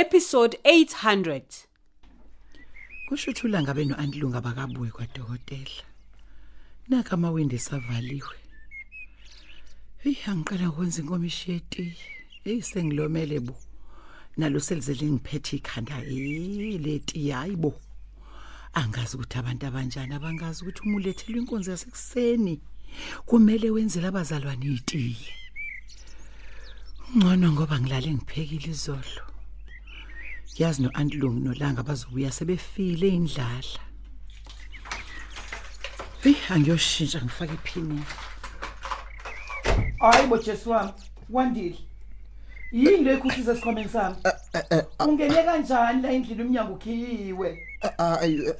Episode 800 kusho ukuthi ulanga beno andilunga bakabuye kwadokotela. Naka amawindi esavaliwe. Hey angiqala ukwenza inkomishi yetiye hey sengilomele bo. Nalo selizele ngiphethe ikhanda. Hey leti hayibo angazi ukuthi abantu abanjani abangazi ukuthi umulethele inkonzo yasekuseni kumele wenzele abazalwane itiye. Ngcono ngoba ngilale ngiphekile izolo. Yazi no-antilungu nolanga bazobuya sebefile indlala. Heyi angiyoshintsha ngifake iphini hayi bo jesu wami kwandile. Yini le ikhuthiza esikhwameni sami? Ungene kanjani la endlini umnyango ukhiyiwe?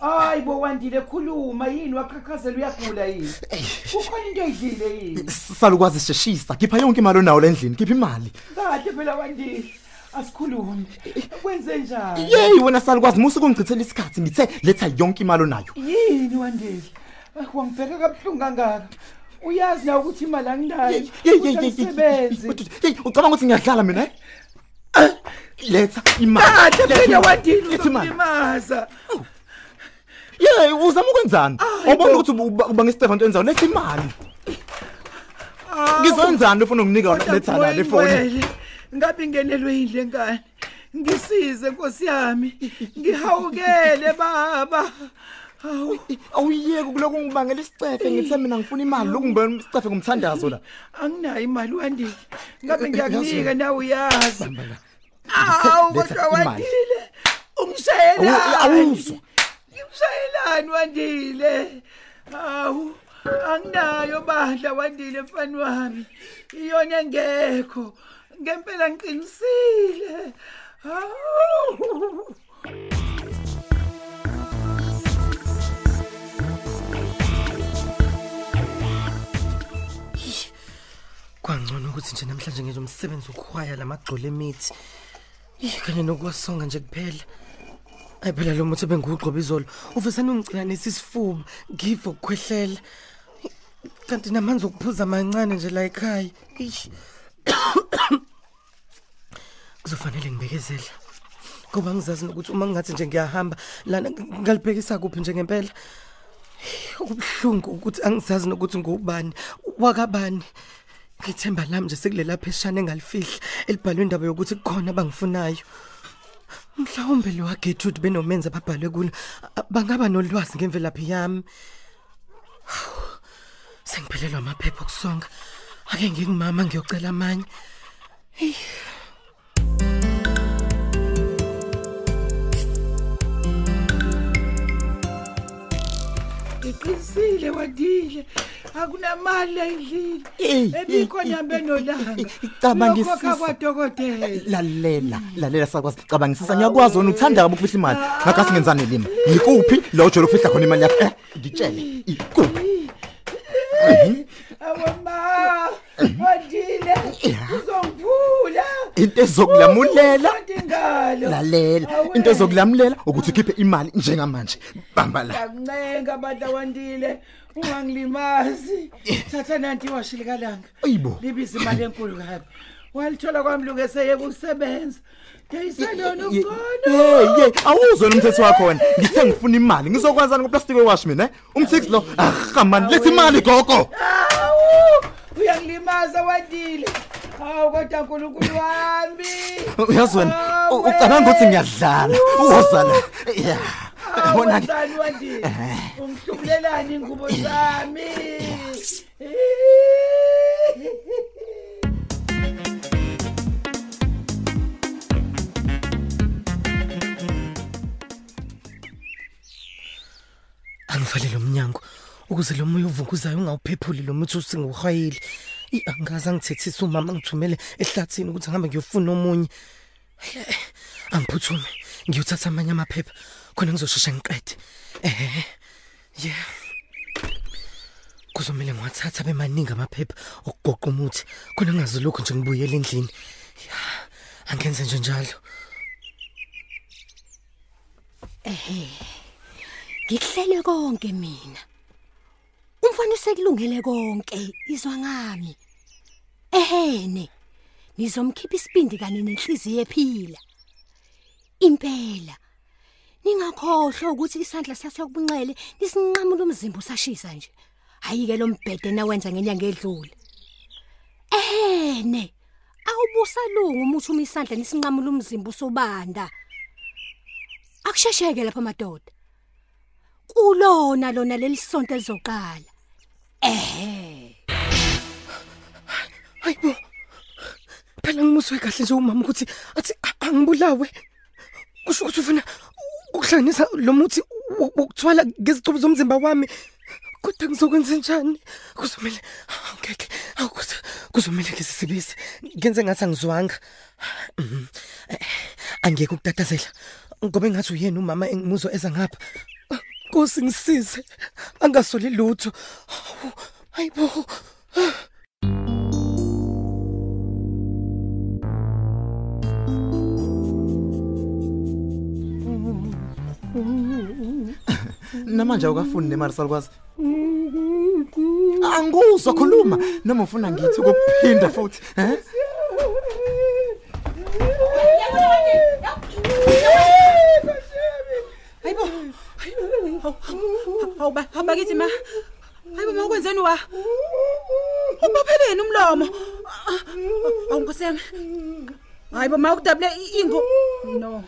Hayi bo wandile khuluma yini? Waqhaqhazela uyagula yini? Kukhona into oyidlile yini? Salukwazi sheshisa khipha yonke imali onawo endlini khipha imali. Kahle phela wandile asikhulume kwenze njani? Yeyi wena salukwazi musu kungichithela isikhathi ngithe letha yonke imali onayo. Yini wandile? Ah, wangibheka kabuhlungu kangaka. Uyazi na ukuthi imali anginayo. Yeyi, yeyi, ukuthi yeyi, yeyi, angisebenzi yeyi, yeyi ucabanga ukuthi ngiyadlala mina eh? letha imali. Kade letha phela imali, wandile letha imali. uzongilimaza yeyi uzama ukwenzani? Hayi ubona bo. ukuthi uba uba ngesitefan into enzayo. Letha imali. Ngizenzani ufuna unginika yona letha la le phone ngabe ngenelwe yindle ngane ngisize nkosi yami. Ngihawukele baba. Hawu. Awuyeke kuloku ngibangela isicefe. Ngithe mina ngifuna imali. Loku ngibona isicefe ngumthandazo la. Anginayo imali wandile. Ngabe ngiyakunika Yazi- nawe uyazi. Bamba la. awu Letha kodwa imali. wandile. Awu- ungishayelani awuzwa. Ngimshayelani wandile. Hawu anginayo bandla wandile mfani wami. Iyona engekho. Ngempela ngiqinisile. Hawu kwangcono ukuthi nje namhlanje ngenze umsebenzi wokuhwaya lamagxolo emithi. Ih, kanye nokuwasonga nje kuphela. Ayi phela lo muthi bengiwugqoba izolo uvesane ungicina nesisifuba ngiva ukukhwehlela. Kanti namanzi okuphuza amancane nje la ekhaya Eish. Kuzofanele ngibekezele. Ngoba ngizazi nokuthi uma ngingathi nje ngiyahamba lana ngalibhekisa kuphi nje ngempela okubuhlungu ukuthi angizazi nokuthi ngubani wakabani ngithemba lami nje sekulela pheshana engalifihla elibhalwe indaba yokuthi kukhona abangifunayo. Mhlawumbe lo wagethude benomenza babhalwe kulo bangaba nolwazi ngemvelaphi yami. Sengiphelelwa amaphepha okusonga. Ake ngingumama ngiyocela amanye. Ngiqinisile wandile akunamali la endlini Eyi, ebikhona hambe nolanga. cabangisisa. Uyokhokha kwadokotela. Lalela lalela sakwazi cabangisisa ngiyakwazi wena uthanda kabi ukufihla imali. Ngakasi ngenzani lima? Ngikuphi? La ujole ukufihla khona imali yakho eh ngitshele. Ikuphi? Awama wandile uzongiphula into ezokulamulela. Ingalo lalela. Into ezokulamulela ukuthi ukhiphe imali njengamanje. Bamba la. Ngiyakuncenga abantu awandile ungangilimazi thatha nanti iwashi likalanga. Ayibo. libiza imali enkulu kabi. Walithola kwami lungeseyeke ukusebenza ngiyisalona Ye- ukhona ye ye awuzwe umthetho wakho wena ngithe ngifuna imali. Ngizokwazana ngoplastic wewash mina eh? Umthix lo. Ah man letha imali gogo. Awu uyangilimaza wandile hawu kodwa nkulunkulu wami. Uyazi wena Hawu, u- ucabanga ukuthi ngiyadlala. Uwoza la ya bona ke awuzani wandile? Ungihlubulelani ingubo zami. Ukuze lo moya ovunguzayo ungawuphephuli lo muthi usinguhwayile I, angazi angithethisa umama ngithumele ehlathini ukuthi ngihambe ngiyofuna omunye. Angiphuthume ngiyothatha amanye amaphepha. Khona ngizosheshe ngiqede. Ehe yeah kuzomela ngiwathatha bemaningi amaphepha okugoqa umuthi. Khona ngingazi lokho nje ngibuyela endlini. Ya angenze nje njalo. Ngikuhlele konke mina. Umfana sekulungele konke. Izwa ngami. Ehene nizomkhipha isibindi kanye nenhliziyo ephila. Impela. Ningakhohlwa ukuthi isandla sasokubunxele nisinqamula umzimba usashisa nje. Hayike lo mbhede nawenza ngenyanga edlule. Ehene awubusalunga umuthi uma isandla nisinqamula umzimba usobanda. Akushesheke lapha madoda. Kulona lona lelisonto elizoqala. Ehe hayibo phela ngimuswe kahle nje umama ukuthi athi a- angibulawe. Kusho ukuthi ufuna ukuhlanganisa lo muthi wo- wokuthwala ngezicubu zomzimba wami. Kodwa ngizokwenza njani? Kuzomela ngeke awukuthi kuzomela ngisibise ngenze ngathi angizwanga. Mhm. Eh, angeke ukutatazela. Ngoba engathi uyena umama engimuzwa eza ngapha. Nkosi ngisize. Angasoli lutho. Hayibo namanje awukafuni nemali salukwazi angikuzwa khuluma noma ufuna ngithi ukuphinda futhi eh hayibo awuba hamba kithi ma hayibo ma ukwenzeni wa ubapheleni umlomo. Awunkosi yami hayibo ma ukudabule ingo no.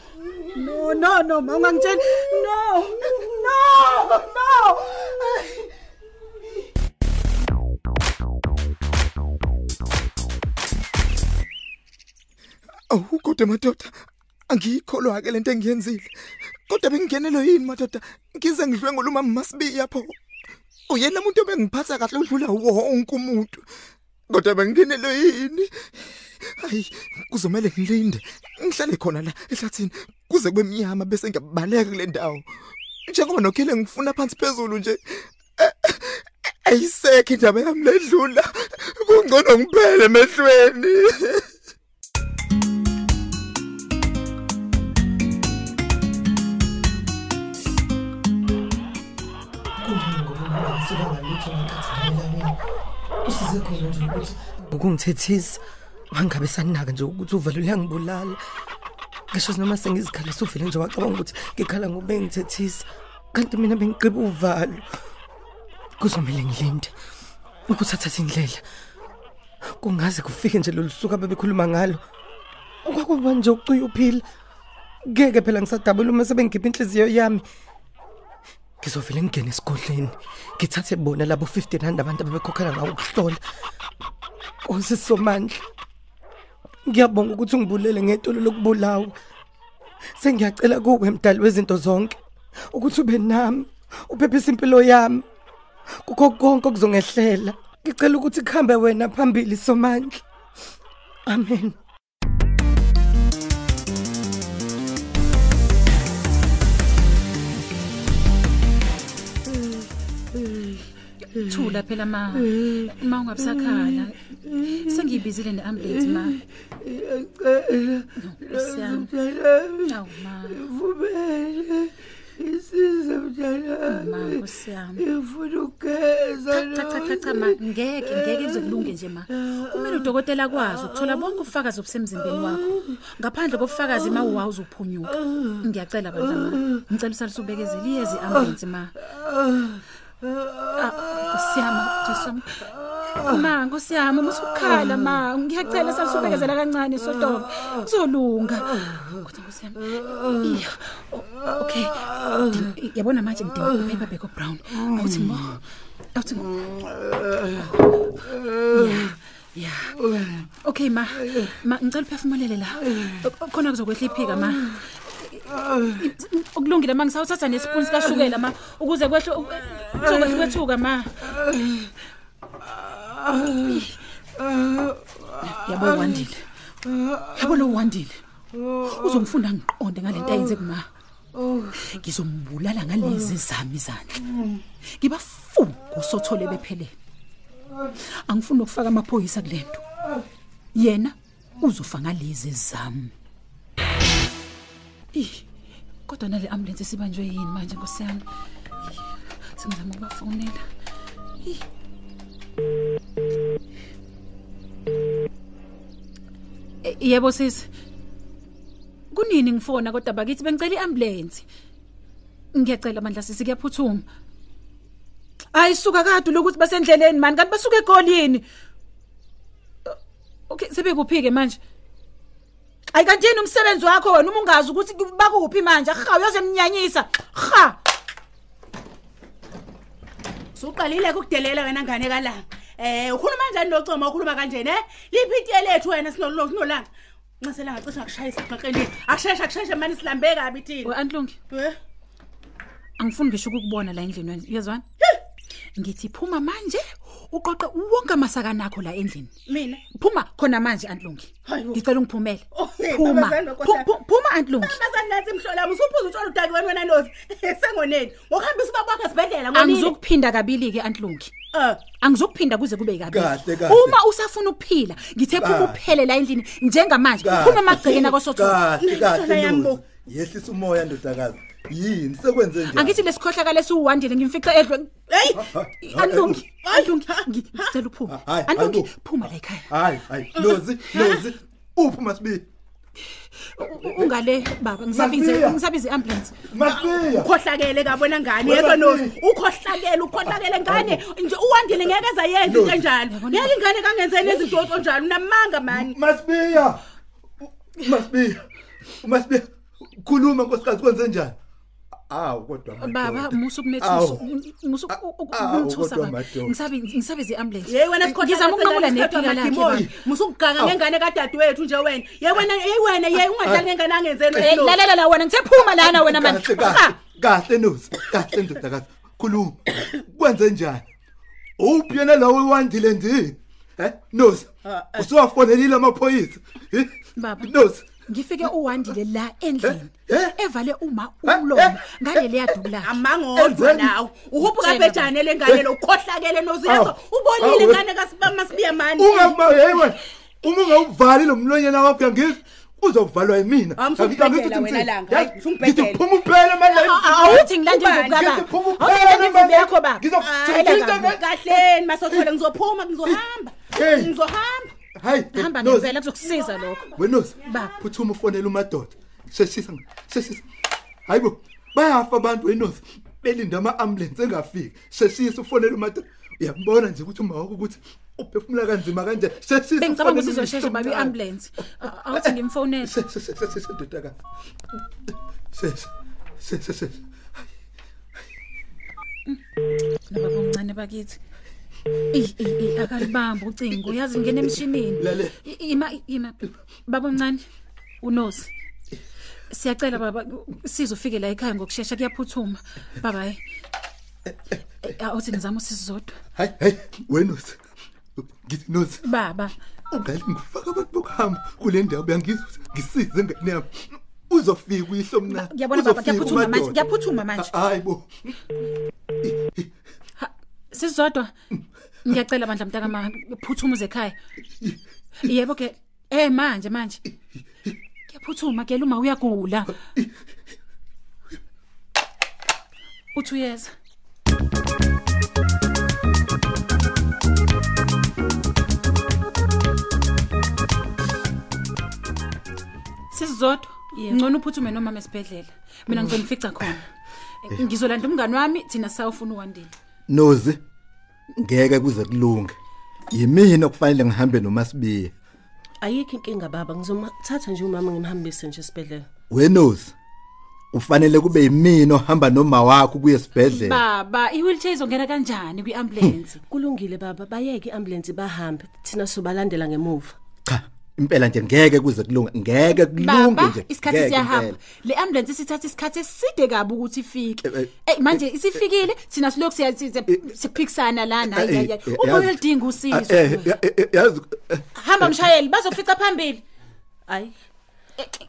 No no no ma ungangitsheli no no no. Awu kodwa madoda angiyikholwa ke lento engiyenzile. Kodwa bengingenelo yini madoda? Ngize ngidlwengula umama masibi yapho uyena umuntu obengiphatha kahle udlula wonke umuntu. Kodwa bengingenelo yini? Hayi kuzomela ngilinde. Ngihlale khona la ehlathini kuze kube emnyama bese ngiyabaleka kule ndawo. Njengoba nokhele ngifuna phansi phezulu nje eh, eh, ayisekho indaba yami ledlula kungcono ngiphele emehlweni. Usize khona nje ukuthi ukungithethisa mangabe sanaka nje ukuthi uvalo uyangibulala. Ngisho noma sengizikhalisa uvele nje wacabanga ukuthi ngikhala ngoba engithethisa kanti mina bengiqiba uvalo. Kuzomela ngilinde ukuthi athathe indlela. Kungaze kufike nje lolu suku abebekhuluma ngalo. Okwakuba nje ucuya uphila. Ngeke phela ngisadabula uma sebengikhipha inhliziyo yami. Ngizovele ngene esigodleni. Ngithathe bona labo 50 rand abantu ababekhokhela ngawo ukuhlola. Nkosi somandla ngiyabonga ukuthi ungibulele ngetolo lokubulawa. Sengiyacela kuwe mdali wezinto zonke ukuthi ube nami uphephisa impilo yami. Kukho konke okuzongehlela. Ngicela ukuthi kuhambe wena phambili somandla. Amen. Thula phela ma. Ma ungabusakhala sengiyibizile neambulance ma. Siyami awu ma. Vumele isize mntana ma kusiyami ngifuna ukugeza cha cha cha cha ma. Ngeke ngeke kuzokulunge nje ma. Kumele udokotela kwazi ukuthola bonke ubufakazi obusemzimbeni wakho. Ngaphandle kobufakazi ma uwawuza uphunyuka ngiyacela bandla ma. Ngicela usalise ubekezele iyezi ambulance ma. Ah, kusiyama jesam ma kusiyama musukhala ma. Ngiyacela salise ubekezela kancane sodoma kuzolunga. Kodwa kusiyama iya. O- okay. Ngidinga- yabona manje ngidinga upaper bag brown. Awuthi mo awuthi mo ya okay ma. Ma ngicela uphefumulele la. Khona kuzokwehla iphika ma. Ukulungile mangisawuthatha nesipuni sikashukela ma ukuze kwehle ukwehle kwethuka ma. Yabo wandile. Yabo lo wandile. Uzongifunda ngiqonde ngalento ayenze kuma. Ngizombulala ngalezi zami izandla. Ngibafunga usothole bephelele. Angifuni ukufaka amaphoyisa kulento. Yena uzofa ngalezi zami. Kodwa nale ambulance sibanjwe yini manje nkosiyami? Singizama ukubafonela. Eh, Yebo sisi. Kunini ngifona kodwa bakithi bengicela iambulance. Ngiyacela mandla sisi kuyaphuthuma. Hayi suka kade lokuthi basendleleni mani kanti basuka egolini. Okay sebekuphike manje. Ayi kanti yini umsebenzi wakho wena uma ungazi ukuthi bakuphi manje ha uyoze emnyanyisa ha Suqalile ukudelela wena ngane kalanga. Eh ukhuluma kanjani nocoma ukhuluma kanjeni eh? Liphi itiye lethu wena sinolo sinolanga. Nxasela ngacisha kushayisa xaqeni. Akusheshe akusheshe mani silambe kabi thina. we antlungi Eh? angifuni ngisho ukubona la endlini wena uyezwana ngithi phuma manje uqoqe wonke amasakana akho la endlini Mina phuma khona manje antlungi Hayibo. ngicela ungiphumele Oh, hey, phuma babazane bakhohlakala. Phu- phu- phuma antlungi Abazani nathi imhlolami usuphuza utsholo udaki wena wena nozi. Sengoneni. Ngokuhambisa ubaba wakhe esibhedlela ngonini. angizukuphinda kabili ke antlungi Eh. angizukuphinda kuze kube kabili Kahle, kahle. uma usafuna ukuphila ngithe phuma uphele la endlini njengamanje phuma emagcekeni akosothola kahle Imhlolo kahle yami bo. Nozi. yehlisa umoya ndodakazi yini? Sekwenze njani angithi lesikhohlakala esiwandile ngimfice edlwe Hey. antlungi Hayi. antlungi ngi- ngicela uphuma Hayi, antlungi hayi bo. phuma la ekhaya. Hayi hayi. Nozi nozi uphi masibi U- ungale baba. Ngisabize Masiya. ngisabize ambulance masibiya ukhohlakele kabona ngane Wena yezo nozi Masiya. ukhohlakele ukhohlakele ngane nje uwandile ngeke ezayenza into Nozi. enjalo. Ngeke ingane kangenzeni izinto onjalo unamanga mani masibiya masibiya masibiya khuluma nkosikazi kwenze njani awu kodwa baba musu kumethusa musu baba. madoda. ngisabi ngisabize ambulance Hey wena sikhohlakele ngizama ukunqamula nephika lakhe baba. musukuganga ngengane kadadewethu nje wena. Ye wena ye wena ye ungadlali ngengane angenzeni Eh, lalela la wena ngithe phuma lana wena manje. kahle kahle kahle nozi kahle ndodakazi. Khuluma. Kwenze njani? Uphi yena lawo wandile ndini eh. nozi usuwafonelile amaphoyisa? Baba. nozi ngifike uwandile la endlini Eh? evale uma Eh? umlomo ngale yadula amangodwa Enzeni? nawo uhuphu Tshela kabhejane lengane lo ukhohlakele noziyazo Awu. ubonile Awu. ingane kaSibamasibiya mani ungama hey wena uma ungawuvali lo mlonyana wakho yangizwa uzovalwa yimina Ah, msungibhedela wena langa. Hayi, msungibhedela. ngithi phuma uphele manje awuthi ngilanda imvubu Ngithi kababa phuma awuthi uphele ngilanda imvubu manje. yakho baba Ngizokuthintha Tshela nge- kahleni masothole ngizophuma ngizohamba Hey. ngizohamba hayi hamba Nozi, ngempela kuzokusiza lokho. Wenozi Baba. phuthuma ufonela umadoda. Sheshisa sheshisa hayibo bayafa abantu wenozi belinda ama-ambulance engafiki. Sheshisa ufonela umadoda. Uyambona nje ukuthi uma wakho ukuthi uphefumula kanzima kanje. Sheshisa bengicabanga ufonele ukuthi izoshesha baba umhlomkazi. i-ambulance A- awuthi ngimfonele. Shesha, shesha, shesha, shesha, ndodakazi shesha shesha shesha nababa omncane bakithi. Ey ey ey akalibamba ucingo. Yazi ngene emshinini. Lale. I- ima ima. Baba omncane unosi. Siyacela baba sizofike la ekhaya ngokusheshsha kuyaphuthuma. Baba hey awuthi ngizama usizodwa hayi hayi wenozi ngithi nozi baba. Ungali ngifaka abantu bokuhamba kule ndawo uyangizwa ngisize ngane yami. Uzofika uyihlo mna Ngiyabona baba uzofika kuyaphuthuma manje uMadoda. kuyaphuthuma manje. Ha- hayi bo. Sizodwa ngiyacela bandla mntaka ma phuthuma uze ekhaya Yebo ke eh manje manje. Kuyaphuthuma ke uma uyagula. Uthi uyeza? Sizodwa? Ngcono uphuthume noma esibhedlela. Mina ngizonifica khona. Ngizolanda umngani wami thina sawufuna uwandile nozi. Ngeke kuze kulunge. Yimina okufanele ngihambe nomasibiya ayikho inkinga baba. Ngizomthatha nje umama ngimhambise nje esibhedlela. Wenozi ufanele kube yimina ohamba noma wakho kuye esibhedlela. Baba i-wheelchair izongena kanjani kwi-ambulance kulungile baba. Bayeke iambulance bahambe. Thina sobalandela ngemuva. Cha. Impela nje ngeke kuze kulunga ngeke kulunge baba nje isikhathi siyahamba. le ambulance sithatha isikhathi eside kabi ukuthi ifike. Eh, eh, eh manje isifikile thina silokhu siya- siya- siphikisana lana Ah, usizo. Eh, yazi hamba mshayeli bazofica phambili. Hayi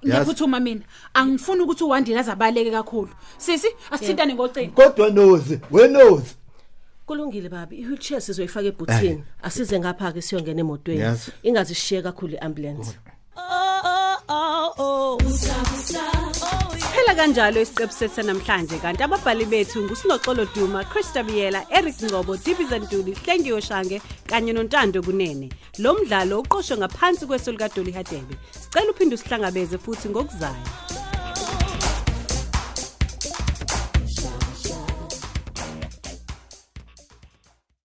ngiyaphuthuma mina. Angifuni ukuthi uwandile azabaleke kakhulu. Sisi asithintane ngocingo kodwa nozi wenozi kulungile babi. I-wheelchair sizoyifaka ebhuthini. Asize ngapha ke siyongena emotweni. Ingazi sishiye kakhulu i-ambulance. Phela kanjalo isiqephu sethu namhlanje kanti ababhali bethu ngusinoxolo Duma, Christa Biyela, Eric Ngcobo, Dibiza Ntuli, Hlengiwe Shange kanye noNtando Kunene. Lo mdlalo uqoqwwe ngaphansi kweso lika Dolly Hadebe. Sicela uphinde usihlangabeze futhi ngokuzayo.